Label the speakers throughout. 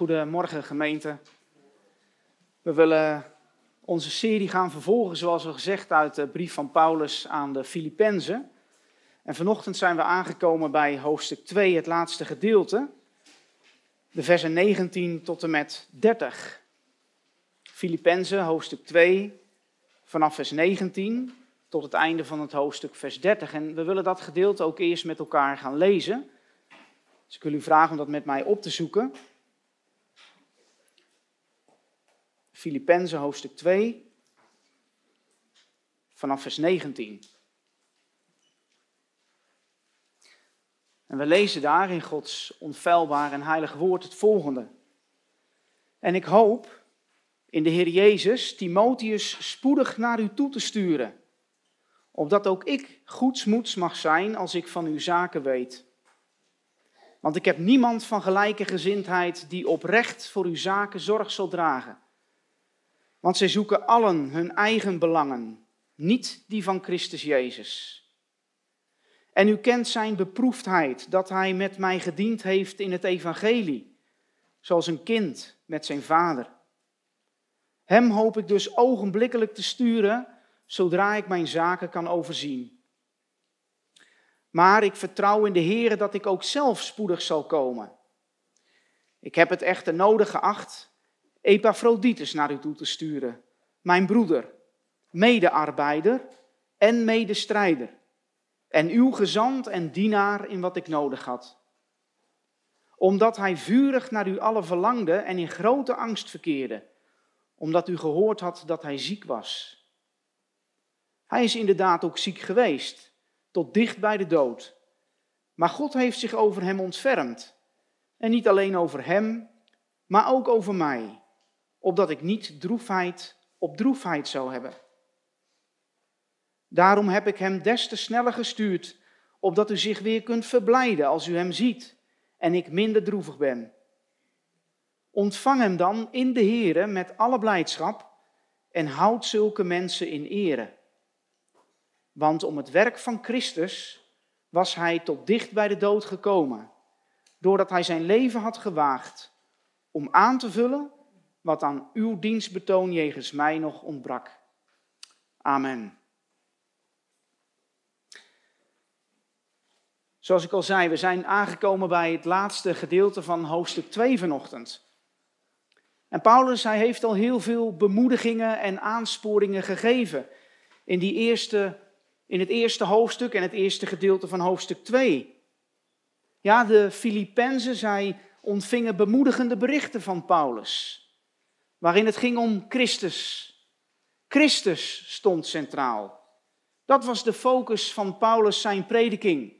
Speaker 1: Goedemorgen gemeente. We willen onze serie gaan vervolgen, zoals we gezegd, uit de brief van Paulus aan de Filippenzen. En vanochtend zijn we aangekomen bij hoofdstuk 2, het laatste gedeelte. De versen 19 tot en met 30. Filippenzen, hoofdstuk 2, vanaf vers 19 tot het einde van het hoofdstuk, vers 30. En we willen dat gedeelte ook eerst met elkaar gaan lezen. Dus ik wil u vragen om dat met mij op te zoeken. Filippenzen hoofdstuk 2, vanaf vers 19. En we lezen daar in Gods onfeilbaar en heilig woord het volgende. En ik hoop in de Heer Jezus Timotheus spoedig naar u toe te sturen, opdat ook ik goedsmoeds mag zijn als ik van uw zaken weet. Want ik heb niemand van gelijke gezindheid die oprecht voor uw zaken zorg zal dragen. Want zij zoeken allen hun eigen belangen, niet die van Christus Jezus. En u kent zijn beproefdheid, dat hij met mij gediend heeft in het evangelie, zoals een kind met zijn vader. Hem hoop ik dus ogenblikkelijk te sturen, zodra ik mijn zaken kan overzien. Maar ik vertrouw in de Heer dat ik ook zelf spoedig zal komen. Ik heb het echter nodig geacht Epaphroditus naar u toe te sturen, mijn broeder, medearbeider en medestrijder, en uw gezant en dienaar in wat ik nodig had. Omdat hij vurig naar u allen verlangde en in grote angst verkeerde, omdat u gehoord had dat hij ziek was. Hij is inderdaad ook ziek geweest tot dicht bij de dood. Maar God heeft zich over hem ontfermd. En niet alleen over hem, maar ook over mij, opdat ik niet droefheid op droefheid zou hebben. Daarom heb ik hem des te sneller gestuurd, opdat u zich weer kunt verblijden als u hem ziet en ik minder droevig ben. Ontvang hem dan in de Here met alle blijdschap en houd zulke mensen in ere. Want om het werk van Christus was hij tot dicht bij de dood gekomen, doordat hij zijn leven had gewaagd om aan te vullen wat aan uw dienstbetoon jegens mij nog ontbrak. Amen. Zoals ik al zei, we zijn aangekomen bij het laatste gedeelte van hoofdstuk 2 vanochtend. En Paulus, hij heeft al heel veel bemoedigingen en aansporingen gegeven in die eerste in het eerste hoofdstuk en het eerste gedeelte van hoofdstuk 2. Ja, de Filippenzen, zij ontvingen bemoedigende berichten van Paulus, waarin het ging om Christus. Christus stond centraal. Dat was de focus van Paulus zijn prediking.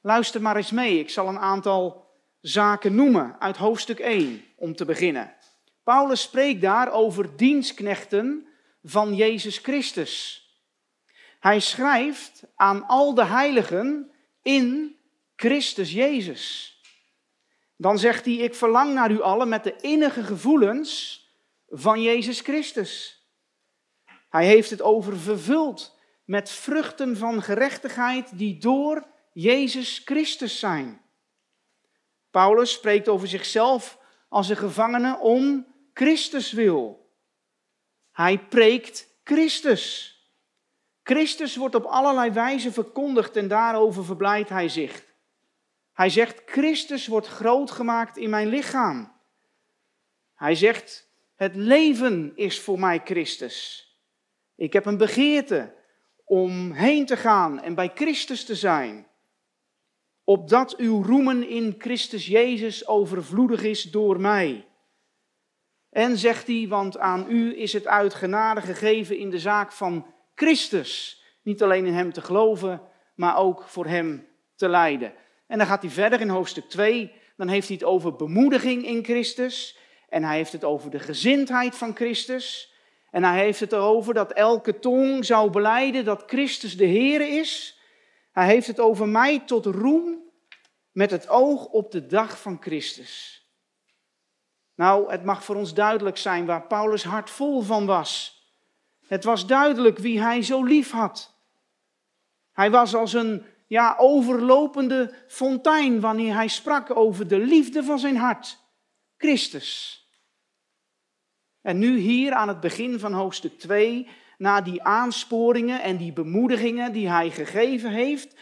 Speaker 1: Luister maar eens mee, ik zal een aantal zaken noemen uit hoofdstuk 1 om te beginnen. Paulus spreekt daar over dienstknechten van Jezus Christus. Hij schrijft aan al de heiligen in Christus Jezus. Dan zegt hij, ik verlang naar u allen met de innige gevoelens van Jezus Christus. Hij heeft het over vervuld met vruchten van gerechtigheid die door Jezus Christus zijn. Paulus spreekt over zichzelf als een gevangene om Christus wil. Hij preekt Christus. Christus wordt op allerlei wijzen verkondigd en daarover verblijdt hij zich. Hij zegt, Christus wordt groot gemaakt in mijn lichaam. Hij zegt, het leven is voor mij Christus. Ik heb een begeerte om heen te gaan en bij Christus te zijn. Opdat uw roemen in Christus Jezus overvloedig is door mij. En zegt hij, want aan u is het uit genade gegeven in de zaak van Christus. Niet alleen in Hem te geloven, maar ook voor Hem te lijden. En dan gaat hij verder in hoofdstuk 2. Dan heeft hij het over bemoediging in Christus. En hij heeft het over de gezindheid van Christus. En hij heeft het erover dat elke tong zou beleiden dat Christus de Heer is. Hij heeft het over mij tot roem met het oog op de dag van Christus. Nou, het mag voor ons duidelijk zijn waar Paulus hart vol van was. Het was duidelijk wie hij zo lief had. Hij was als een ja, overlopende fontein wanneer hij sprak over de liefde van zijn hart Christus. En nu hier aan het begin van hoofdstuk 2, na die aansporingen en die bemoedigingen die hij gegeven heeft,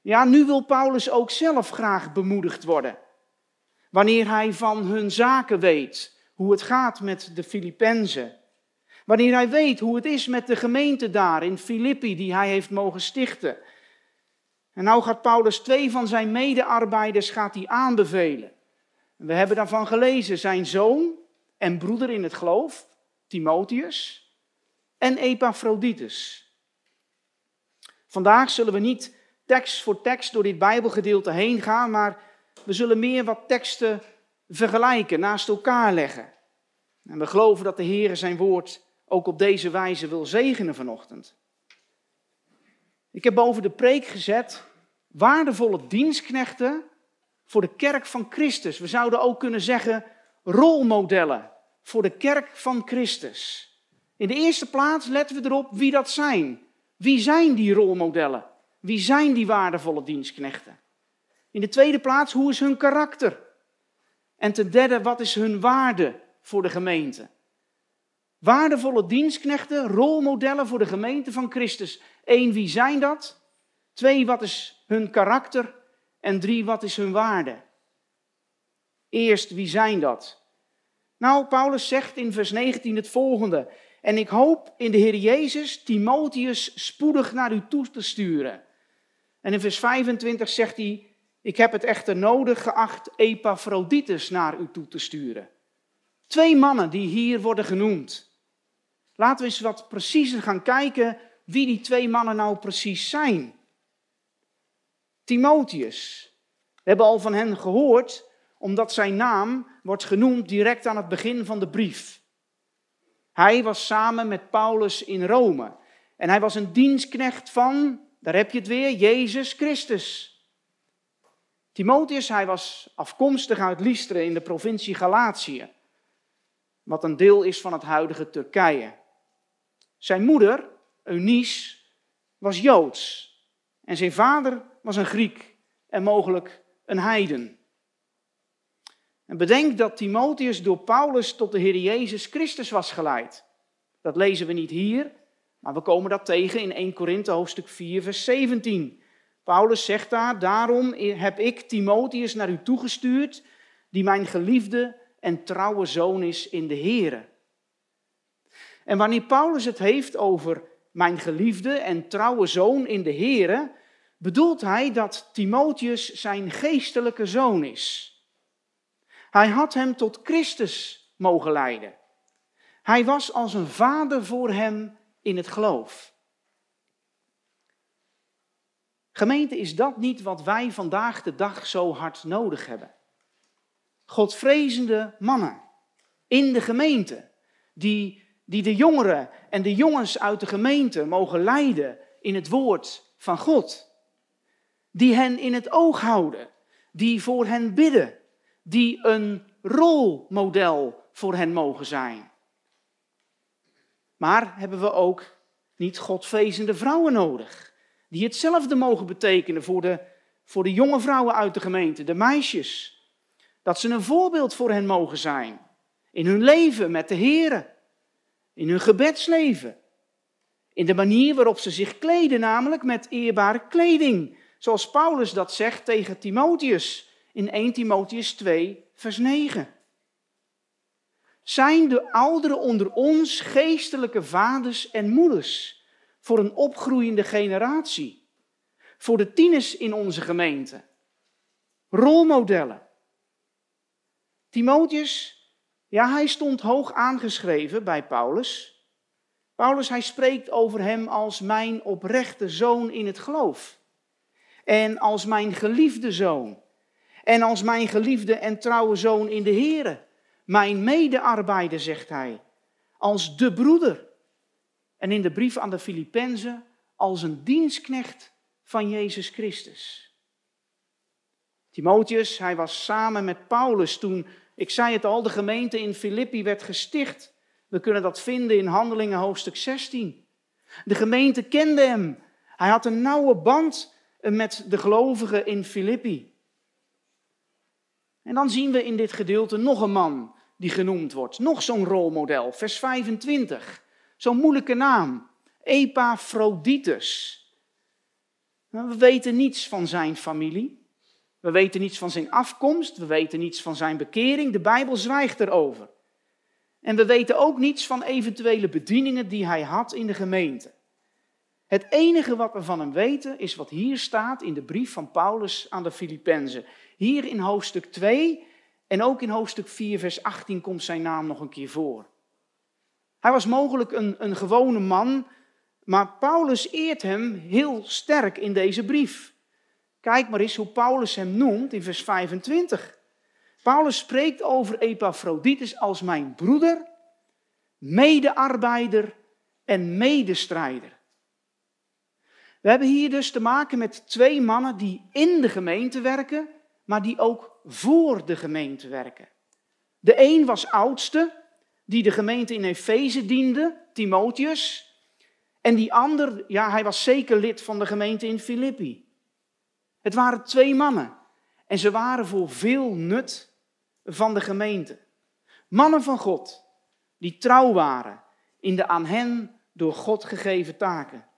Speaker 1: ja, nu wil Paulus ook zelf graag bemoedigd worden. Wanneer hij van hun zaken weet, hoe het gaat met de Filippenzen. Wanneer hij weet hoe het is met de gemeente daar in Filippi die hij heeft mogen stichten. En nou gaat Paulus twee van zijn medearbeiders gaat hij aanbevelen. We hebben daarvan gelezen, zijn zoon en broeder in het geloof, Timotheus, en Epaphroditus. Vandaag zullen we niet tekst voor tekst door dit Bijbelgedeelte heen gaan, maar we zullen meer wat teksten vergelijken, naast elkaar leggen. En we geloven dat de Heer zijn woord ook op deze wijze wil zegenen vanochtend. Ik heb boven de preek gezet waardevolle dienstknechten voor de kerk van Christus. We zouden ook kunnen zeggen rolmodellen voor de kerk van Christus. In de eerste plaats letten we erop wie dat zijn. Wie zijn die rolmodellen? Wie zijn die waardevolle dienstknechten? In de tweede plaats, hoe is hun karakter? En ten derde, wat is hun waarde voor de gemeente? Waardevolle dienstknechten, rolmodellen voor de gemeente van Christus. Eén, wie zijn dat? Twee, wat is hun karakter? En drie, wat is hun waarde? Eerst, wie zijn dat? Nou, Paulus zegt in vers 19 het volgende. En ik hoop in de Heer Jezus Timotheus spoedig naar u toe te sturen. En in vers 25 zegt hij, ik heb het echter nodig geacht Epaphroditus naar u toe te sturen. Twee mannen die hier worden genoemd. Laten we eens wat preciezer gaan kijken wie die twee mannen nou precies zijn. Timotheus. We hebben al van hen gehoord, omdat zijn naam wordt genoemd direct aan het begin van de brief. Hij was samen met Paulus in Rome. En hij was een dienstknecht van, daar heb je het weer, Jezus Christus. Timotheus, hij was afkomstig uit Lystra in de provincie Galatië, wat een deel is van het huidige Turkije. Zijn moeder, Eunice, was Joods en zijn vader was een Griek en mogelijk een heiden. En bedenk dat Timotheus door Paulus tot de Heer Jezus Christus was geleid. Dat lezen we niet hier, maar we komen dat tegen in 1 Korinthe hoofdstuk 4 vers 17. Paulus zegt daar, daarom heb ik Timotheus naar u toegestuurd, die mijn geliefde en trouwe zoon is in de Here. En wanneer Paulus het heeft over mijn geliefde en trouwe zoon in de Here, bedoelt hij dat Timotheus zijn geestelijke zoon is. Hij had hem tot Christus mogen leiden. Hij was als een vader voor hem in het geloof. Gemeente, is dat niet wat wij vandaag de dag zo hard nodig hebben? Godvrezende mannen in de gemeente, die, die de jongeren en de jongens uit de gemeente mogen leiden in het woord van God. Die hen in het oog houden, die voor hen bidden, die een rolmodel voor hen mogen zijn. Maar hebben we ook niet godvrezende vrouwen nodig, die hetzelfde mogen betekenen voor de, voor de jonge vrouwen uit de gemeente, de meisjes. Dat ze een voorbeeld voor hen mogen zijn in hun leven met de Heer, in hun gebedsleven, in de manier waarop ze zich kleden, namelijk met eerbare kleding, zoals Paulus dat zegt tegen Timotheus in 1 Timotheus 2, vers 9. Zijn de ouderen onder ons geestelijke vaders en moeders voor een opgroeiende generatie? Voor de tieners in onze gemeente? Rolmodellen. Timotheus, ja, hij stond hoog aangeschreven bij Paulus. Paulus, hij spreekt over hem als mijn oprechte zoon in het geloof. En als mijn geliefde zoon. En als mijn geliefde en trouwe zoon in de Here. Mijn medearbeider, zegt hij. Als de broeder. En in de brief aan de Filippenzen als een dienstknecht van Jezus Christus. Timotheus, hij was samen met Paulus toen, ik zei het al, de gemeente in Filippi werd gesticht. We kunnen dat vinden in Handelingen hoofdstuk 16. De gemeente kende hem. Hij had een nauwe band met de gelovigen in Filippi. En dan zien we in dit gedeelte nog een man die genoemd wordt. Nog zo'n rolmodel, vers 25. Zo'n moeilijke naam, Epaphroditus. Nou, we weten niets van zijn familie. We weten niets van zijn afkomst. We weten niets van zijn bekering. De Bijbel zwijgt erover. En we weten ook niets van eventuele bedieningen die hij had in de gemeente. Het enige wat we van hem weten is wat hier staat in de brief van Paulus aan de Filippenzen. Hier in hoofdstuk 2 en ook in hoofdstuk 4, vers 18 komt zijn naam nog een keer voor. Hij was mogelijk een, een gewone man, maar Paulus eert hem heel sterk in deze brief. Kijk maar eens hoe Paulus hem noemt in vers 25. Paulus spreekt over Epaphroditus als mijn broeder, medearbeider en medestrijder. We hebben hier dus te maken met twee mannen die in de gemeente werken, maar die ook voor de gemeente werken. De een was oudste, die de gemeente in Efeze diende, Timotheus. En die ander, ja, hij was zeker lid van de gemeente in Filippi. Het waren twee mannen. En ze waren voor veel nut van de gemeente. Mannen van God, die trouw waren in de aan hen door God gegeven taken.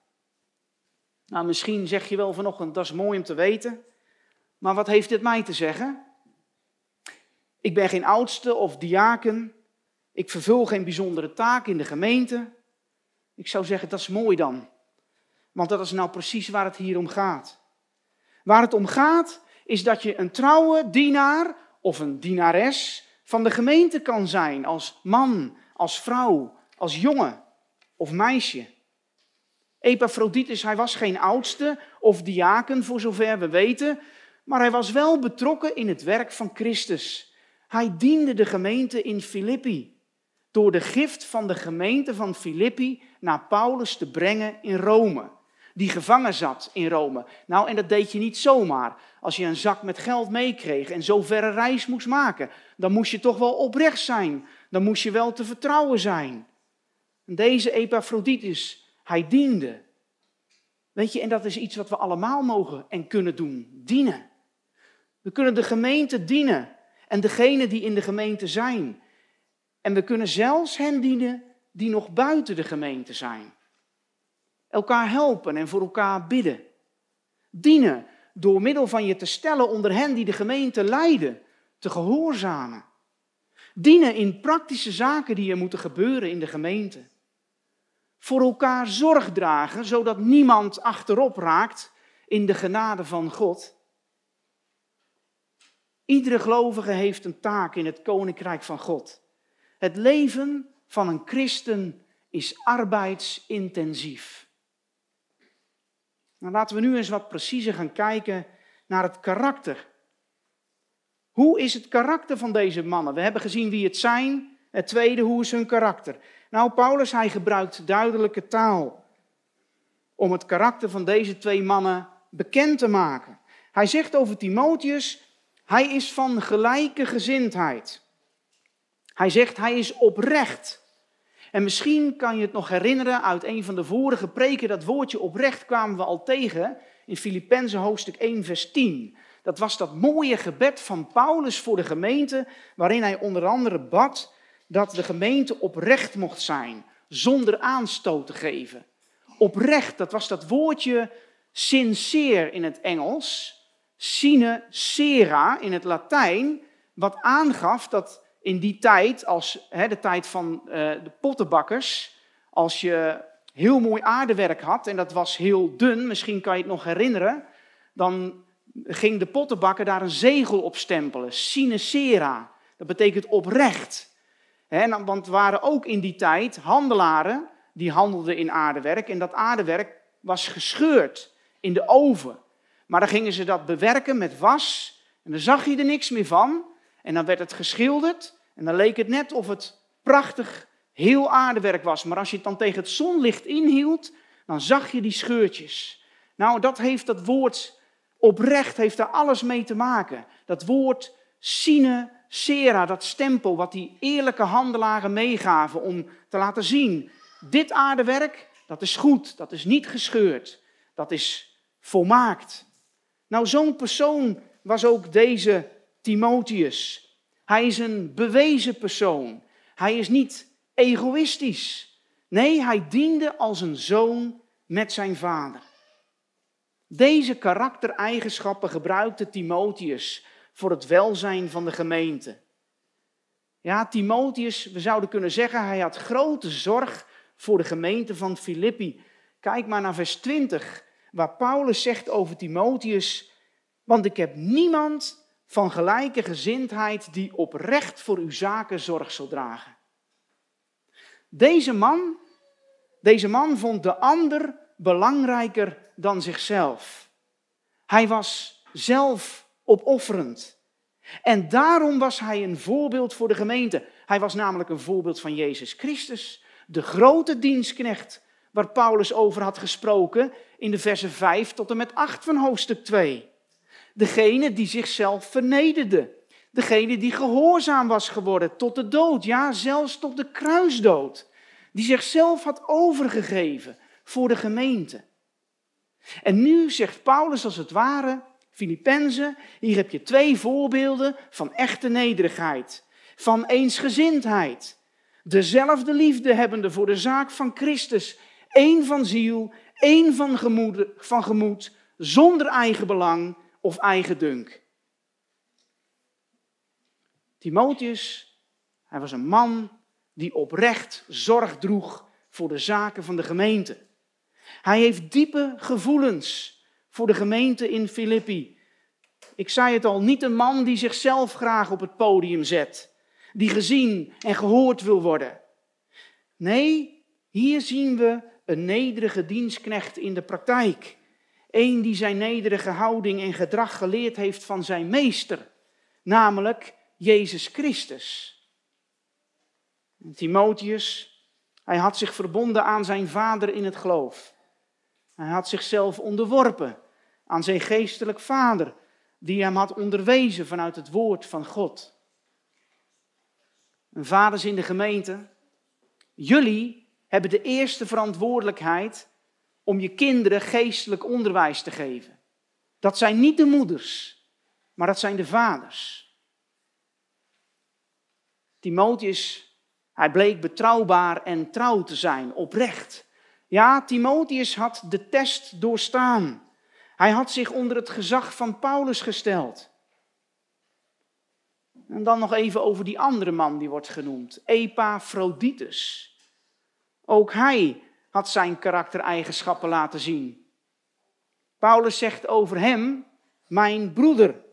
Speaker 1: Nou, misschien zeg je wel vanochtend, dat is mooi om te weten. Maar wat heeft dit mij te zeggen? Ik ben geen oudste of diaken. Ik vervul geen bijzondere taak in de gemeente. Ik zou zeggen, dat is mooi dan. Want dat is nou precies waar het hier om gaat. Waar het om gaat, is dat je een trouwe dienaar of een dienares van de gemeente kan zijn. Als man, als vrouw, als jongen of meisje. Epaphroditus, hij was geen oudste of diaken voor zover we weten, maar hij was wel betrokken in het werk van Christus. Hij diende de gemeente in Filippi door de gift van de gemeente van Filippi naar Paulus te brengen in Rome. Die gevangen zat in Rome. Nou, en dat deed je niet zomaar. Als je een zak met geld meekreeg en zo verre reis moest maken, dan moest je toch wel oprecht zijn. Dan moest je wel te vertrouwen zijn. Deze Epaphroditus, hij diende. Weet je, en dat is iets wat we allemaal mogen en kunnen doen: dienen. We kunnen de gemeente dienen en degenen die in de gemeente zijn. En we kunnen zelfs hen dienen die nog buiten de gemeente zijn. Elkaar helpen en voor elkaar bidden. Dienen door middel van je te stellen onder hen die de gemeente leiden, te gehoorzamen. Dienen in praktische zaken die er moeten gebeuren in de gemeente voor elkaar zorg dragen, zodat niemand achterop raakt in de genade van God. Iedere gelovige heeft een taak in het koninkrijk van God. Het leven van een christen is arbeidsintensief. Nou, laten we nu eens wat preciezer gaan kijken naar het karakter. Hoe is het karakter van deze mannen? We hebben gezien wie het zijn. Het tweede, hoe is hun karakter? Nou, Paulus, hij gebruikt duidelijke taal om het karakter van deze twee mannen bekend te maken. Hij zegt over Timotheus, hij is van gelijke gezindheid. Hij zegt, hij is oprecht. En misschien kan je het nog herinneren uit een van de vorige preken, dat woordje oprecht kwamen we al tegen in Filippenzen hoofdstuk 1, vers 10. Dat was dat mooie gebed van Paulus voor de gemeente, waarin hij onder andere bad dat de gemeente oprecht mocht zijn, zonder aanstoot te geven. Oprecht, dat was dat woordje sincere in het Engels, sine sera in het Latijn, wat aangaf dat in die tijd, als hè, de tijd van uh, de pottenbakkers, als je heel mooi aardewerk had en dat was heel dun, misschien kan je het nog herinneren, dan ging de pottenbakker daar een zegel op stempelen, sine sera. Dat betekent oprecht. He, want er waren ook in die tijd handelaren die handelden in aardewerk. En dat aardewerk was gescheurd in de oven. Maar dan gingen ze dat bewerken met was. En dan zag je er niks meer van. En dan werd het geschilderd. En dan leek het net of het prachtig heel aardewerk was. Maar als je het dan tegen het zonlicht inhield, dan zag je die scheurtjes. Nou, dat heeft dat woord oprecht, heeft daar alles mee te maken. Dat woord sine Sera, dat stempel wat die eerlijke handelaren meegaven om te laten zien, dit aardewerk, dat is goed, dat is niet gescheurd, dat is volmaakt. Nou, zo'n persoon was ook deze Timotheus. Hij is een bewezen persoon. Hij is niet egoïstisch. Nee, hij diende als een zoon met zijn vader. Deze karaktereigenschappen gebruikte Timotheus voor het welzijn van de gemeente. Ja, Timotheus, we zouden kunnen zeggen, hij had grote zorg voor de gemeente van Filippi. Kijk maar naar vers 20, waar Paulus zegt over Timotheus, want ik heb niemand van gelijke gezindheid die oprecht voor uw zaken zorg zal dragen. Deze man, deze man vond de ander belangrijker dan zichzelf. Hij was zelf opofferend. En daarom was hij een voorbeeld voor de gemeente. Hij was namelijk een voorbeeld van Jezus Christus, de grote dienstknecht waar Paulus over had gesproken in de versen 5 tot en met 8 van hoofdstuk 2. Degene die zichzelf vernederde. Degene die gehoorzaam was geworden tot de dood, ja, zelfs tot de kruisdood. Die zichzelf had overgegeven voor de gemeente. En nu zegt Paulus als het ware, Filippenzen, hier heb je twee voorbeelden van echte nederigheid, van eensgezindheid. Dezelfde liefde hebbende voor de zaak van Christus, één van ziel, één van gemoed, van gemoed zonder eigen belang of eigen dunk. Timotheus, hij was een man die oprecht zorg droeg voor de zaken van de gemeente. Hij heeft diepe gevoelens voor de gemeente in Filippi. Ik zei het al, niet een man die zichzelf graag op het podium zet, die gezien en gehoord wil worden. Nee, hier zien we een nederige dienstknecht in de praktijk. Eén die zijn nederige houding en gedrag geleerd heeft van zijn meester, namelijk Jezus Christus. Timotheus, hij had zich verbonden aan zijn vader in het geloof. Hij had zichzelf onderworpen aan zijn geestelijk vader, die hem had onderwezen vanuit het woord van God. En vaders in de gemeente, jullie hebben de eerste verantwoordelijkheid om je kinderen geestelijk onderwijs te geven. Dat zijn niet de moeders, maar dat zijn de vaders. Timotheus, hij bleek betrouwbaar en trouw te zijn, oprecht. Ja, Timotheus had de test doorstaan. Hij had zich onder het gezag van Paulus gesteld. En dan nog even over die andere man die wordt genoemd, Epaphroditus. Ook hij had zijn karaktereigenschappen laten zien. Paulus zegt over hem, mijn broeder,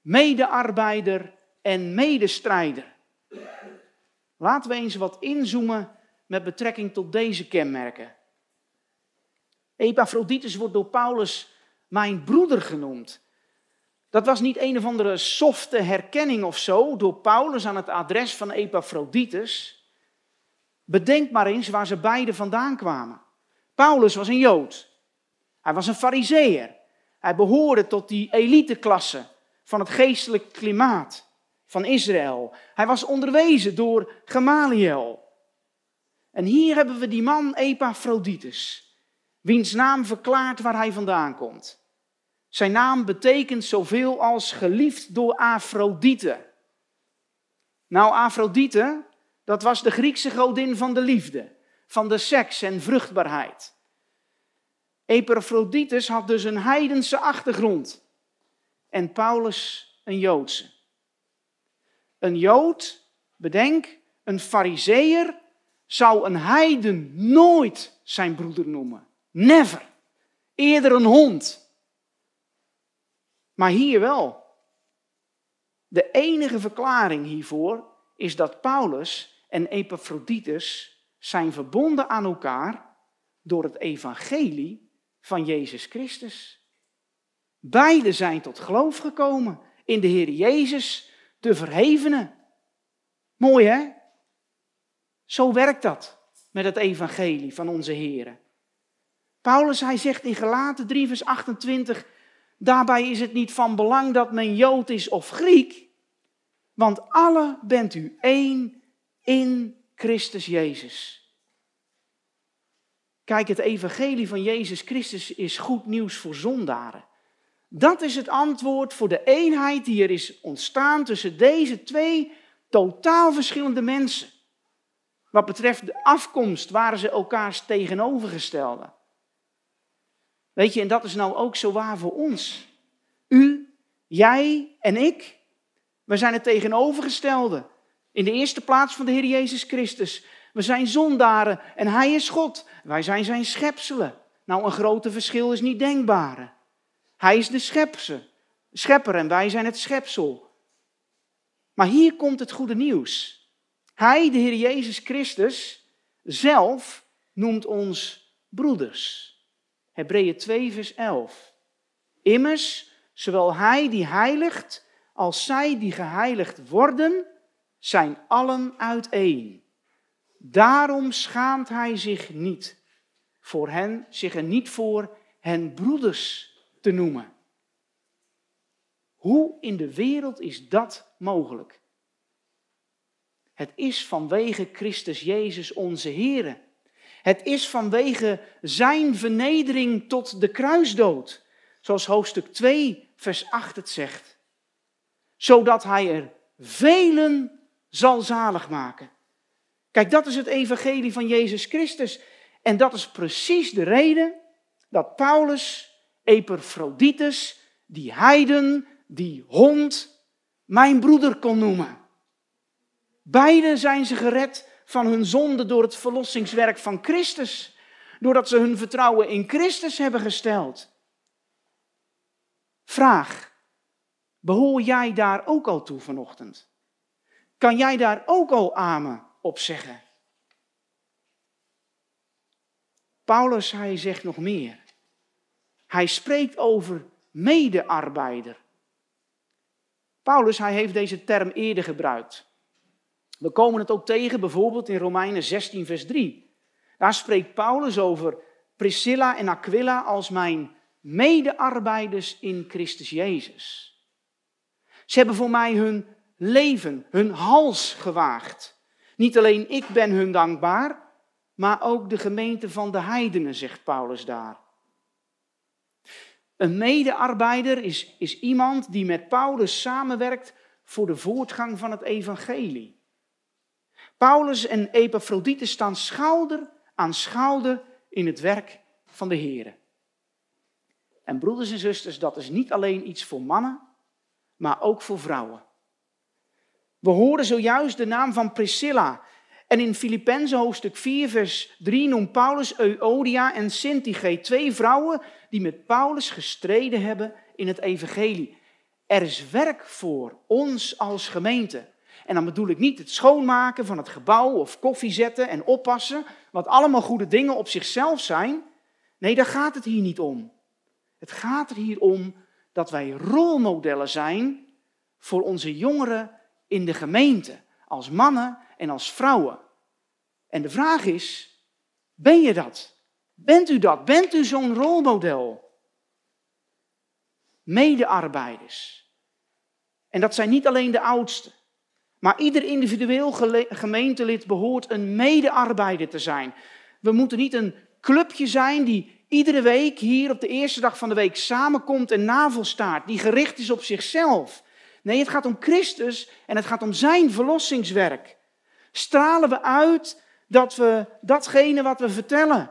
Speaker 1: medearbeider en medestrijder. Laten we eens wat inzoomen met betrekking tot deze kenmerken. Epaphroditus wordt door Paulus mijn broeder genoemd. Dat was niet een of andere softe herkenning of zo door Paulus aan het adres van Epaphroditus. Bedenk maar eens waar ze beiden vandaan kwamen. Paulus was een Jood. Hij was een Fariseer. Hij behoorde tot die eliteklasse van het geestelijk klimaat van Israël. Hij was onderwezen door Gamaliel. En hier hebben we die man Epaphroditus wiens naam verklaart waar hij vandaan komt. Zijn naam betekent zoveel als geliefd door Afrodite. Nou, Afrodite, dat was de Griekse godin van de liefde, van de seks en vruchtbaarheid. Epaphroditus had dus een heidense achtergrond en Paulus een Joodse. Een Jood, bedenk, een Fariseer zou een heiden nooit zijn broeder noemen. Never. Eerder een hond. Maar hier wel. De enige verklaring hiervoor is dat Paulus en Epaphroditus zijn verbonden aan elkaar door het evangelie van Jezus Christus. Beiden zijn tot geloof gekomen in de Heer Jezus, de verhevene. Mooi hè? Zo werkt dat met het evangelie van onze Heer. Paulus, hij zegt in Galaten 3, vers 28, daarbij is het niet van belang dat men Jood is of Griek, want alle bent u één in Christus Jezus. Kijk, het evangelie van Jezus Christus is goed nieuws voor zondaren. Dat is het antwoord voor de eenheid die er is ontstaan tussen deze twee totaal verschillende mensen. Wat betreft de afkomst waren ze elkaars tegenovergestelde. Weet je, en dat is nou ook zo waar voor ons. U, jij en ik, we zijn het tegenovergestelde. In de eerste plaats van de Heer Jezus Christus. We zijn zondaren en Hij is God. Wij zijn zijn schepselen. Nou, een grote verschil is niet denkbaar. Hij is de schepper en wij zijn het schepsel. Maar hier komt het goede nieuws. Hij, de Heer Jezus Christus, zelf noemt ons broeders. Hebreeën 2, vers 11. Immers, zowel Hij die heiligt als zij die geheiligd worden, zijn allen uiteen. Daarom schaamt Hij zich niet voor hen, zich er niet voor hen broeders te noemen. Hoe in de wereld is dat mogelijk? Het is vanwege Christus Jezus onze Heer. Het is vanwege Zijn vernedering tot de kruisdood, zoals hoofdstuk 2, vers 8 het zegt. Zodat Hij er velen zal zalig maken. Kijk, dat is het evangelie van Jezus Christus. En dat is precies de reden dat Paulus Epaphroditus, die heiden, die hond, mijn broeder kon noemen. Beiden zijn ze gered van hun zonde door het verlossingswerk van Christus, doordat ze hun vertrouwen in Christus hebben gesteld. Vraag, behoor jij daar ook al toe vanochtend? Kan jij daar ook al amen op zeggen? Paulus, hij zegt nog meer. Hij spreekt over medearbeider. Paulus, hij heeft deze term eerder gebruikt. We komen het ook tegen bijvoorbeeld in Romeinen 16, vers 3. Daar spreekt Paulus over Priscilla en Aquila als mijn medearbeiders in Christus Jezus. Ze hebben voor mij hun leven, hun hals gewaagd. Niet alleen ik ben hun dankbaar, maar ook de gemeente van de heidenen, zegt Paulus daar. Een medearbeider is, is iemand die met Paulus samenwerkt voor de voortgang van het evangelie. Paulus en Epaphroditus staan schouder aan schouder in het werk van de Heer. En broeders en zusters, dat is niet alleen iets voor mannen, maar ook voor vrouwen. We horen zojuist de naam van Priscilla. En in Filippenzen hoofdstuk 4, vers 3 noemt Paulus Euodia en Syntyche, twee vrouwen die met Paulus gestreden hebben in het evangelie. Er is werk voor ons als gemeente. En dan bedoel ik niet het schoonmaken van het gebouw of koffie zetten en oppassen, wat allemaal goede dingen op zichzelf zijn. Nee, daar gaat het hier niet om. Het gaat er hier om dat wij rolmodellen zijn voor onze jongeren in de gemeente, als mannen en als vrouwen. En de vraag is, ben je dat? Bent u dat? Bent u zo'n rolmodel? Medearbeiders. En dat zijn niet alleen de oudsten. Maar ieder individueel gemeentelid behoort een medearbeider te zijn. We moeten niet een clubje zijn die iedere week hier op de eerste dag van de week samenkomt en navelstaart, die gericht is op zichzelf. Nee, het gaat om Christus en het gaat om zijn verlossingswerk. Stralen we uit dat we datgene wat we vertellen,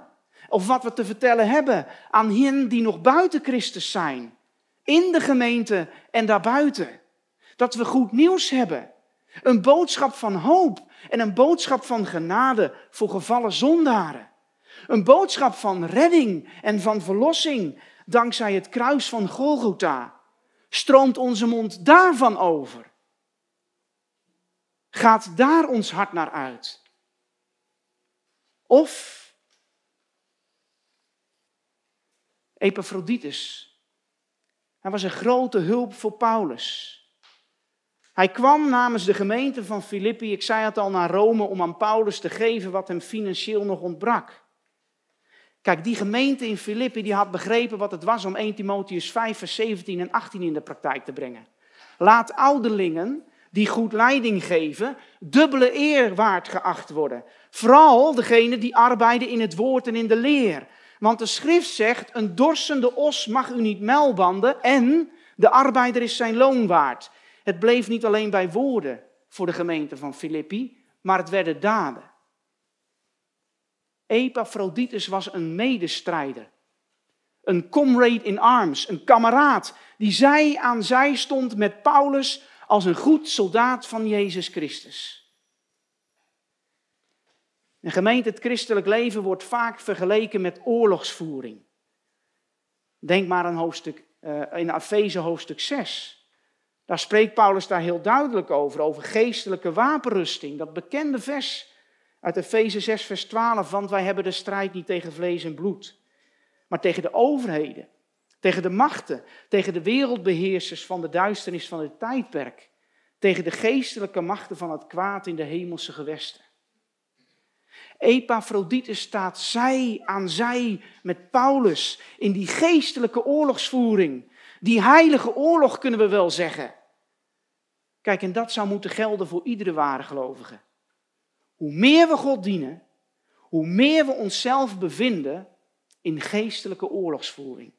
Speaker 1: of wat we te vertellen hebben aan hen die nog buiten Christus zijn, in de gemeente en daarbuiten. Dat we goed nieuws hebben. Een boodschap van hoop en een boodschap van genade voor gevallen zondaren. Een boodschap van redding en van verlossing dankzij het kruis van Golgotha. Stroomt onze mond daarvan over? Gaat daar ons hart naar uit? Of Epaphroditus. Hij was een grote hulp voor Paulus. Hij kwam namens de gemeente van Filippi, ik zei het al, naar Rome om aan Paulus te geven wat hem financieel nog ontbrak. Kijk, die gemeente in Filippi die had begrepen wat het was om 1 Timotheus 5, vers 17 en 18 in de praktijk te brengen. Laat ouderlingen die goed leiding geven, dubbele eer waard geacht worden. Vooral degene die arbeiden in het woord en in de leer. Want de schrift zegt, een dorsende os mag u niet melbanden en de arbeider is zijn loon waard. Het bleef niet alleen bij woorden voor de gemeente van Filippi, maar het werden daden. Epaphroditus was een medestrijder. Een comrade in arms, een kameraad die zij aan zij stond met Paulus als een goed soldaat van Jezus Christus. Een gemeente, het christelijk leven wordt vaak vergeleken met oorlogsvoering. Denk maar aan hoofdstuk, uh, in Efeze hoofdstuk 6. Daar spreekt Paulus daar heel duidelijk over, over geestelijke wapenrusting. Dat bekende vers uit Efeze 6, vers 12, want wij hebben de strijd niet tegen vlees en bloed, maar tegen de overheden, tegen de machten, tegen de wereldbeheersers van de duisternis van het tijdperk, tegen de geestelijke machten van het kwaad in de hemelse gewesten. Epaphroditus staat zij aan zij met Paulus in die geestelijke oorlogsvoering. Die heilige oorlog kunnen we wel zeggen. Kijk, en dat zou moeten gelden voor iedere ware gelovige. Hoe meer we God dienen, hoe meer we onszelf bevinden in geestelijke oorlogsvoering.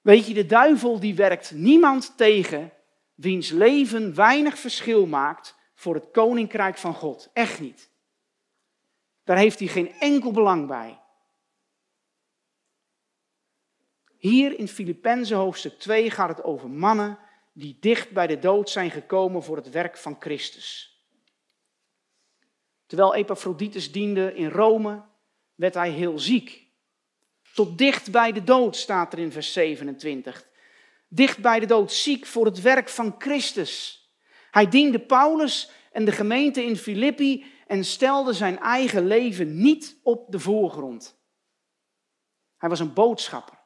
Speaker 1: Weet je, de duivel die werkt niemand tegen wiens leven weinig verschil maakt voor het koninkrijk van God. Echt niet. Daar heeft hij geen enkel belang bij. Hier in Filippenzen hoofdstuk 2 gaat het over mannen die dicht bij de dood zijn gekomen voor het werk van Christus. Terwijl Epaphroditus diende in Rome, werd hij heel ziek. Tot dicht bij de dood staat er in vers 27. Dicht bij de dood, ziek voor het werk van Christus. Hij diende Paulus en de gemeente in Filippi en stelde zijn eigen leven niet op de voorgrond. Hij was een boodschapper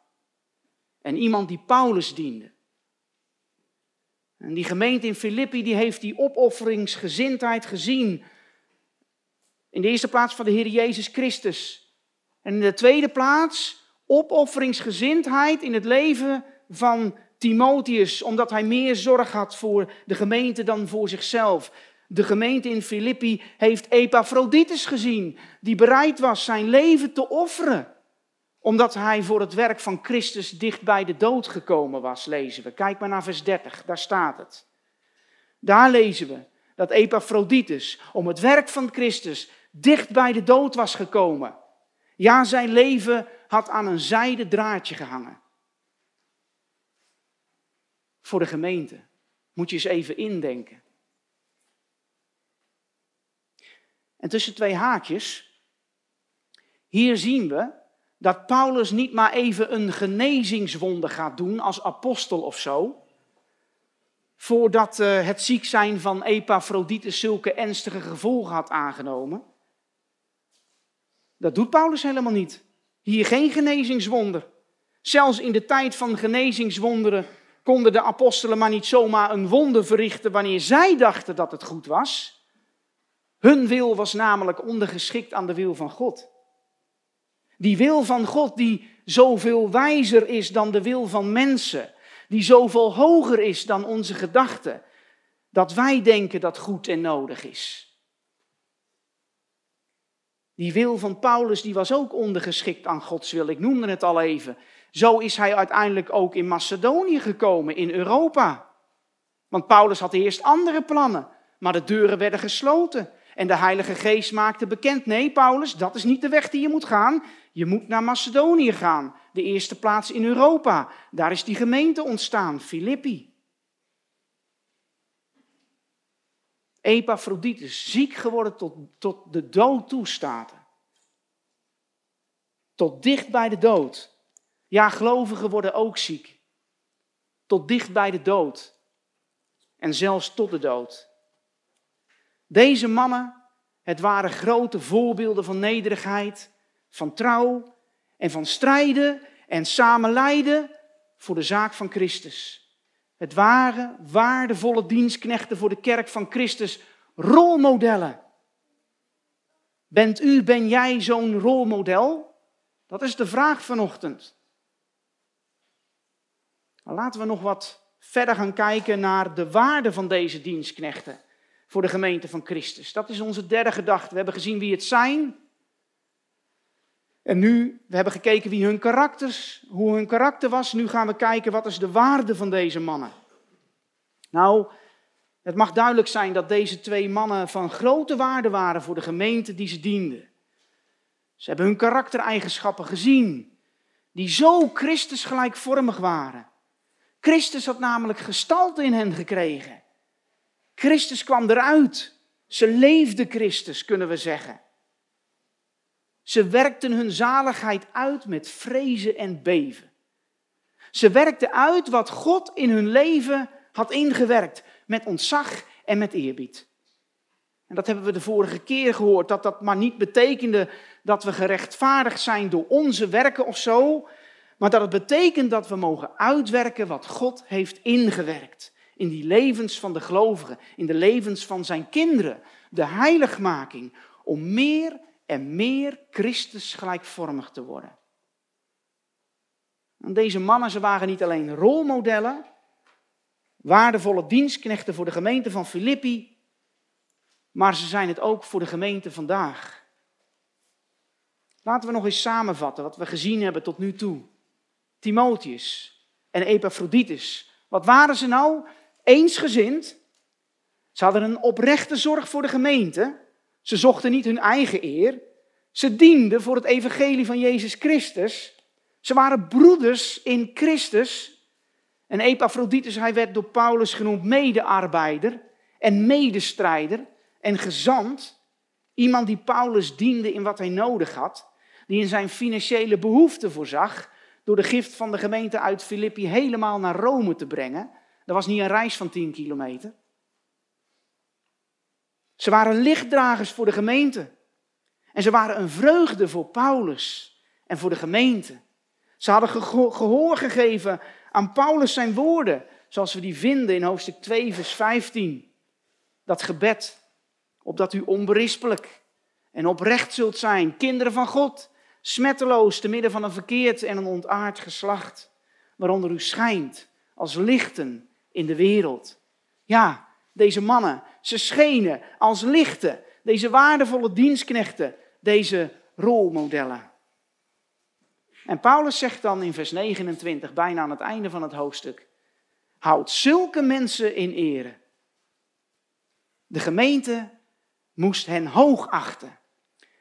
Speaker 1: en iemand die Paulus diende. En die gemeente in Filippi die heeft die opofferingsgezindheid gezien. In de eerste plaats van de Heer Jezus Christus. En in de tweede plaats opofferingsgezindheid in het leven van Timotheus, omdat hij meer zorg had voor de gemeente dan voor zichzelf. De gemeente in Filippi heeft Epaphroditus gezien, die bereid was zijn leven te offeren, omdat hij voor het werk van Christus dicht bij de dood gekomen was, lezen we. Kijk maar naar vers 30, daar staat het. Daar lezen we dat Epaphroditus om het werk van Christus dicht bij de dood was gekomen. Ja, zijn leven had aan een zijden draadje gehangen voor de gemeente. Moet je eens even indenken. En tussen twee haakjes, hier zien we dat Paulus niet maar even een genezingswonde gaat doen als apostel of zo, voordat uh, het ziek zijn van Epaphroditus zulke ernstige gevolgen had aangenomen. Dat doet Paulus helemaal niet. Hier geen genezingswonder. Zelfs in de tijd van genezingswonderen konden de apostelen maar niet zomaar een wonder verrichten wanneer zij dachten dat het goed was. Hun wil was namelijk ondergeschikt aan de wil van God. Die wil van God die zoveel wijzer is dan de wil van mensen, die zoveel hoger is dan onze gedachten, dat wij denken dat goed en nodig is. Die wil van Paulus die was ook ondergeschikt aan Gods wil. Ik noemde het al even. Zo is hij uiteindelijk ook in Macedonië gekomen, in Europa. Want Paulus had eerst andere plannen, maar de deuren werden gesloten. En de Heilige Geest maakte bekend: nee, Paulus, dat is niet de weg die je moet gaan. Je moet naar Macedonië gaan, de eerste plaats in Europa. Daar is die gemeente ontstaan, Filippi. Epaphroditus, ziek geworden tot, tot de dood toestaat. Tot dicht bij de dood. Ja, gelovigen worden ook ziek. Tot dicht bij de dood. En zelfs tot de dood. Deze mannen, het waren grote voorbeelden van nederigheid, van trouw en van strijden en samen lijden voor de zaak van Christus. Het waren waardevolle dienstknechten voor de kerk van Christus, rolmodellen. Bent u, ben jij zo'n rolmodel? Dat is de vraag vanochtend. Laten we nog wat verder gaan kijken naar de waarde van deze dienstknechten voor de gemeente van Christus. Dat is onze derde gedachte. We hebben gezien wie het zijn. En nu, we hebben gekeken wie hun karakters, hoe hun karakter was. Nu gaan we kijken wat is de waarde van deze mannen. Nou, het mag duidelijk zijn dat deze twee mannen van grote waarde waren voor de gemeente die ze dienden. Ze hebben hun karaktereigenschappen gezien, die zo Christus gelijkvormig waren. Christus had namelijk gestalte in hen gekregen. Christus kwam eruit. Ze leefden Christus, kunnen we zeggen. Ze werkten hun zaligheid uit met vrezen en beven. Ze werkten uit wat God in hun leven had ingewerkt, met ontzag en met eerbied. En dat hebben we de vorige keer gehoord, dat dat maar niet betekende dat we gerechtvaardigd zijn door onze werken of zo, maar dat het betekent dat we mogen uitwerken wat God heeft ingewerkt in die levens van de gelovigen, in de levens van zijn kinderen, de heiligmaking, om meer en meer Christus gelijkvormig te worden. En deze mannen, ze waren niet alleen rolmodellen, waardevolle dienstknechten voor de gemeente van Filippi, maar ze zijn het ook voor de gemeente vandaag. Laten we nog eens samenvatten wat we gezien hebben tot nu toe. Timotheus en Epaphroditus. Wat waren ze nou? Eensgezind. Ze hadden een oprechte zorg voor de gemeente. Ze zochten niet hun eigen eer. Ze dienden voor het evangelie van Jezus Christus. Ze waren broeders in Christus. En Epaphroditus, hij werd door Paulus genoemd medearbeider en medestrijder en gezant. Iemand die Paulus diende in wat hij nodig had. Die in zijn financiële behoeften voorzag. Door de gift van de gemeente uit Filippi helemaal naar Rome te brengen. Dat was niet een reis van 10 kilometer. Ze waren lichtdragers voor de gemeente. En ze waren een vreugde voor Paulus en voor de gemeente. Ze hadden gehoor gegeven aan Paulus zijn woorden, zoals we die vinden in hoofdstuk 2, vers 15. Dat gebed, opdat u onberispelijk en oprecht zult zijn, kinderen van God, smetteloos te midden van een verkeerd en een ontaard geslacht, waaronder u schijnt als lichten in de wereld. Ja, deze mannen, ze schenen als lichten, deze waardevolle dienstknechten, deze rolmodellen. En Paulus zegt dan in vers 29, bijna aan het einde van het hoofdstuk, houd zulke mensen in ere. De gemeente moest hen hoog achten,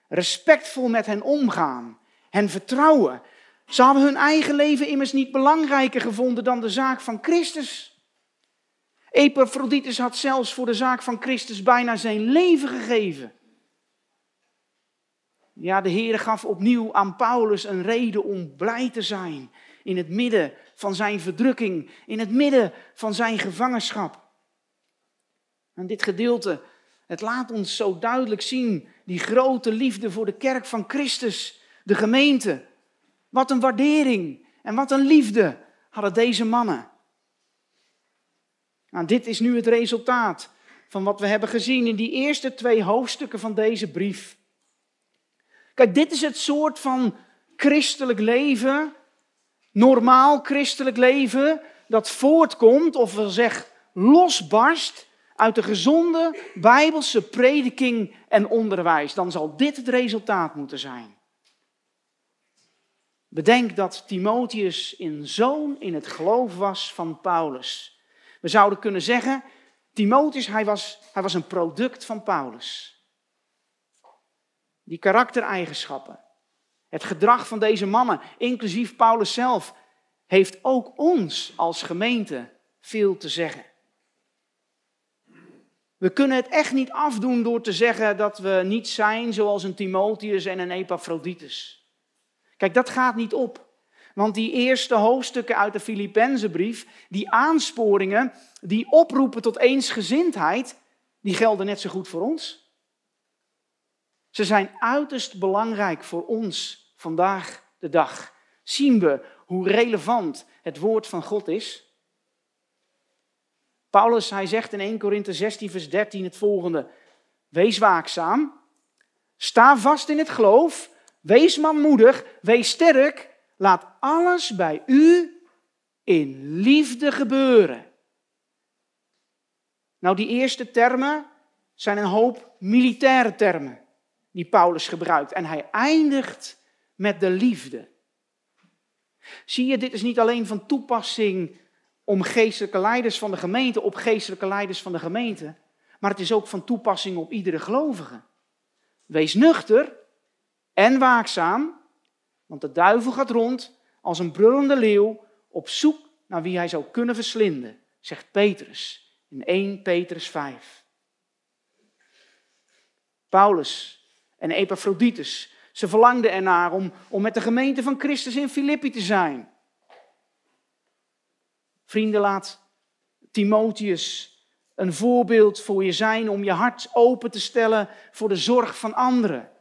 Speaker 1: respectvol met hen omgaan, hen vertrouwen. Ze hadden hun eigen leven immers niet belangrijker gevonden dan de zaak van Christus. Epaphroditus had zelfs voor de zaak van Christus bijna zijn leven gegeven. Ja, de Heer gaf opnieuw aan Paulus een reden om blij te zijn in het midden van zijn verdrukking, in het midden van zijn gevangenschap. En dit gedeelte, het laat ons zo duidelijk zien die grote liefde voor de kerk van Christus, de gemeente. Wat een waardering en wat een liefde hadden deze mannen. Nou, dit is nu het resultaat van wat we hebben gezien in die eerste twee hoofdstukken van deze brief. Kijk, dit is het soort van christelijk leven, normaal christelijk leven, dat voortkomt, of we zeggen losbarst uit de gezonde bijbelse prediking en onderwijs. Dan zal dit het resultaat moeten zijn. Bedenk dat Timotheus een zoon in het geloof was van Paulus. We zouden kunnen zeggen, Timotheus, hij was, hij was een product van Paulus. Die karaktereigenschappen, het gedrag van deze mannen, inclusief Paulus zelf, heeft ook ons als gemeente veel te zeggen. We kunnen het echt niet afdoen door te zeggen dat we niet zijn zoals een Timotheus en een Epaphroditus. Kijk, dat gaat niet op. Want die eerste hoofdstukken uit de Filippenzenbrief, die aansporingen, die oproepen tot eensgezindheid, die gelden net zo goed voor ons. Ze zijn uiterst belangrijk voor ons vandaag de dag. Zien we hoe relevant het woord van God is? Paulus, hij zegt in 1 Korinthe 16, vers 13 het volgende. Wees waakzaam, sta vast in het geloof, wees manmoedig, wees sterk, Laat alles bij u in liefde gebeuren. Nou, die eerste termen zijn een hoop militaire termen die Paulus gebruikt. En hij eindigt met de liefde. Zie je, dit is niet alleen van toepassing om geestelijke leiders van de gemeente, op geestelijke leiders van de gemeente, maar het is ook van toepassing op iedere gelovige. Wees nuchter en waakzaam, want de duivel gaat rond als een brullende leeuw op zoek naar wie hij zou kunnen verslinden, zegt Petrus in 1 Petrus 5. Paulus en Epaphroditus, ze verlangden ernaar om, om met de gemeente van Christus in Filippi te zijn. Vrienden, laat Timotheus een voorbeeld voor je zijn om je hart open te stellen voor de zorg van anderen.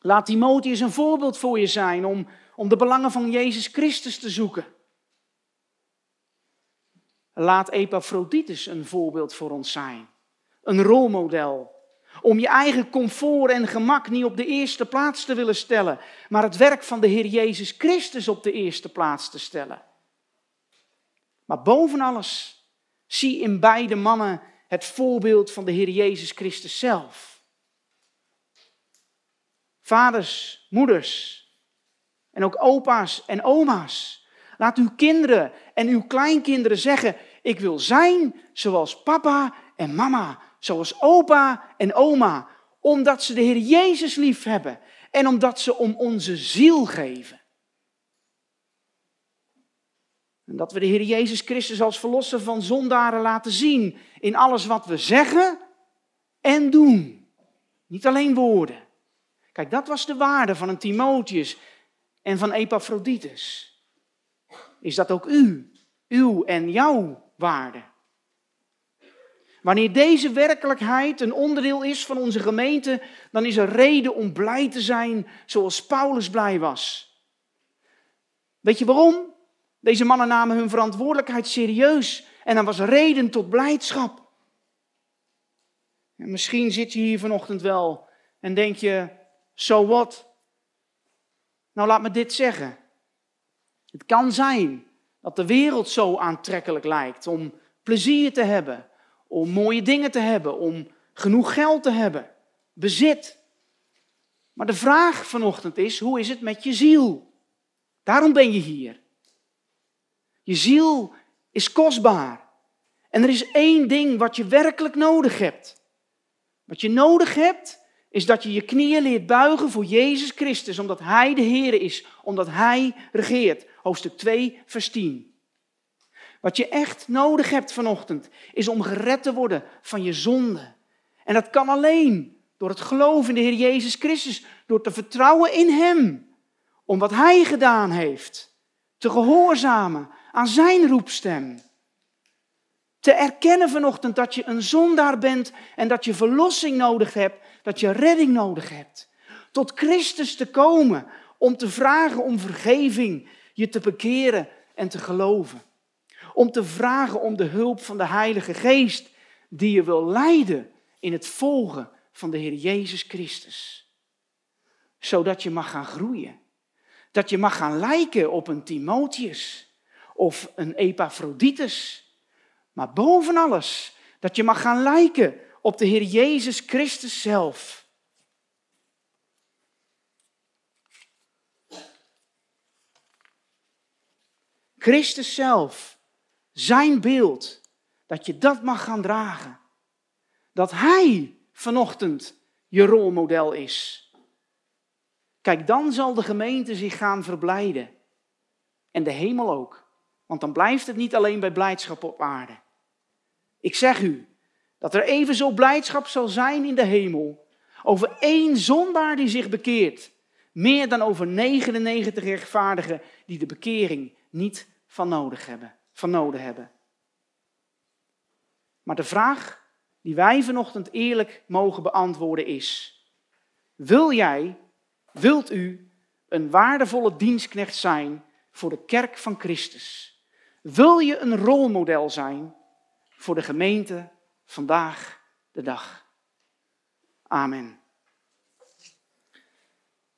Speaker 1: Laat Timotheus een voorbeeld voor je zijn om, om de belangen van Jezus Christus te zoeken. Laat Epaphroditus een voorbeeld voor ons zijn. Een rolmodel. Om je eigen comfort en gemak niet op de eerste plaats te willen stellen, maar het werk van de Heer Jezus Christus op de eerste plaats te stellen. Maar boven alles, zie in beide mannen het voorbeeld van de Heer Jezus Christus zelf. Vaders, moeders en ook opa's en oma's. Laat uw kinderen en uw kleinkinderen zeggen: Ik wil zijn zoals papa en mama, zoals opa en oma, omdat ze de Heer Jezus lief hebben en omdat ze om onze ziel geven. En dat we de Heer Jezus Christus als verlosser van zondaren laten zien in alles wat we zeggen en doen. Niet alleen woorden. Kijk, dat was de waarde van een Timotheus en van Epaphroditus. Is dat ook u, uw en jouw waarde? Wanneer deze werkelijkheid een onderdeel is van onze gemeente, dan is er reden om blij te zijn zoals Paulus blij was. Weet je waarom? Deze mannen namen hun verantwoordelijkheid serieus en er was reden tot blijdschap. En misschien zit je hier vanochtend wel en denk je, so what? Nou, laat me dit zeggen. Het kan zijn dat de wereld zo aantrekkelijk lijkt om plezier te hebben, om mooie dingen te hebben, om genoeg geld te hebben, bezit. Maar de vraag vanochtend is, hoe is het met je ziel? Daarom ben je hier. Je ziel is kostbaar. En er is één ding wat je werkelijk nodig hebt. Wat je nodig hebt, is dat je je knieën leert buigen voor Jezus Christus, omdat Hij de Heer is, omdat Hij regeert. Hoofdstuk 2, vers 10. Wat je echt nodig hebt vanochtend, is om gered te worden van je zonde. En dat kan alleen door het geloven in de Heer Jezus Christus, door te vertrouwen in Hem, om wat Hij gedaan heeft, te gehoorzamen aan Zijn roepstem. Te erkennen vanochtend dat je een zondaar bent en dat je verlossing nodig hebt, dat je redding nodig hebt. Tot Christus te komen om te vragen om vergeving, je te bekeren en te geloven. Om te vragen om de hulp van de Heilige Geest die je wil leiden in het volgen van de Heer Jezus Christus. Zodat je mag gaan groeien. Dat je mag gaan lijken op een Timotheus of een Epaphroditus. Maar boven alles, dat je mag gaan lijken op de Heer Jezus Christus zelf. Christus zelf, zijn beeld, dat je dat mag gaan dragen. Dat Hij vanochtend je rolmodel is. Kijk, dan zal de gemeente zich gaan verblijden. En de hemel ook. Want dan blijft het niet alleen bij blijdschap op aarde. Ik zeg u dat er evenzo blijdschap zal zijn in de hemel over één zondaar die zich bekeert, meer dan over 99 rechtvaardigen die de bekering niet van nodig hebben, van nodig hebben. Maar de vraag die wij vanochtend eerlijk mogen beantwoorden is: wil jij, wilt u een waardevolle dienstknecht zijn voor de kerk van Christus? Wil je een rolmodel zijn voor de gemeente vandaag de dag? Amen.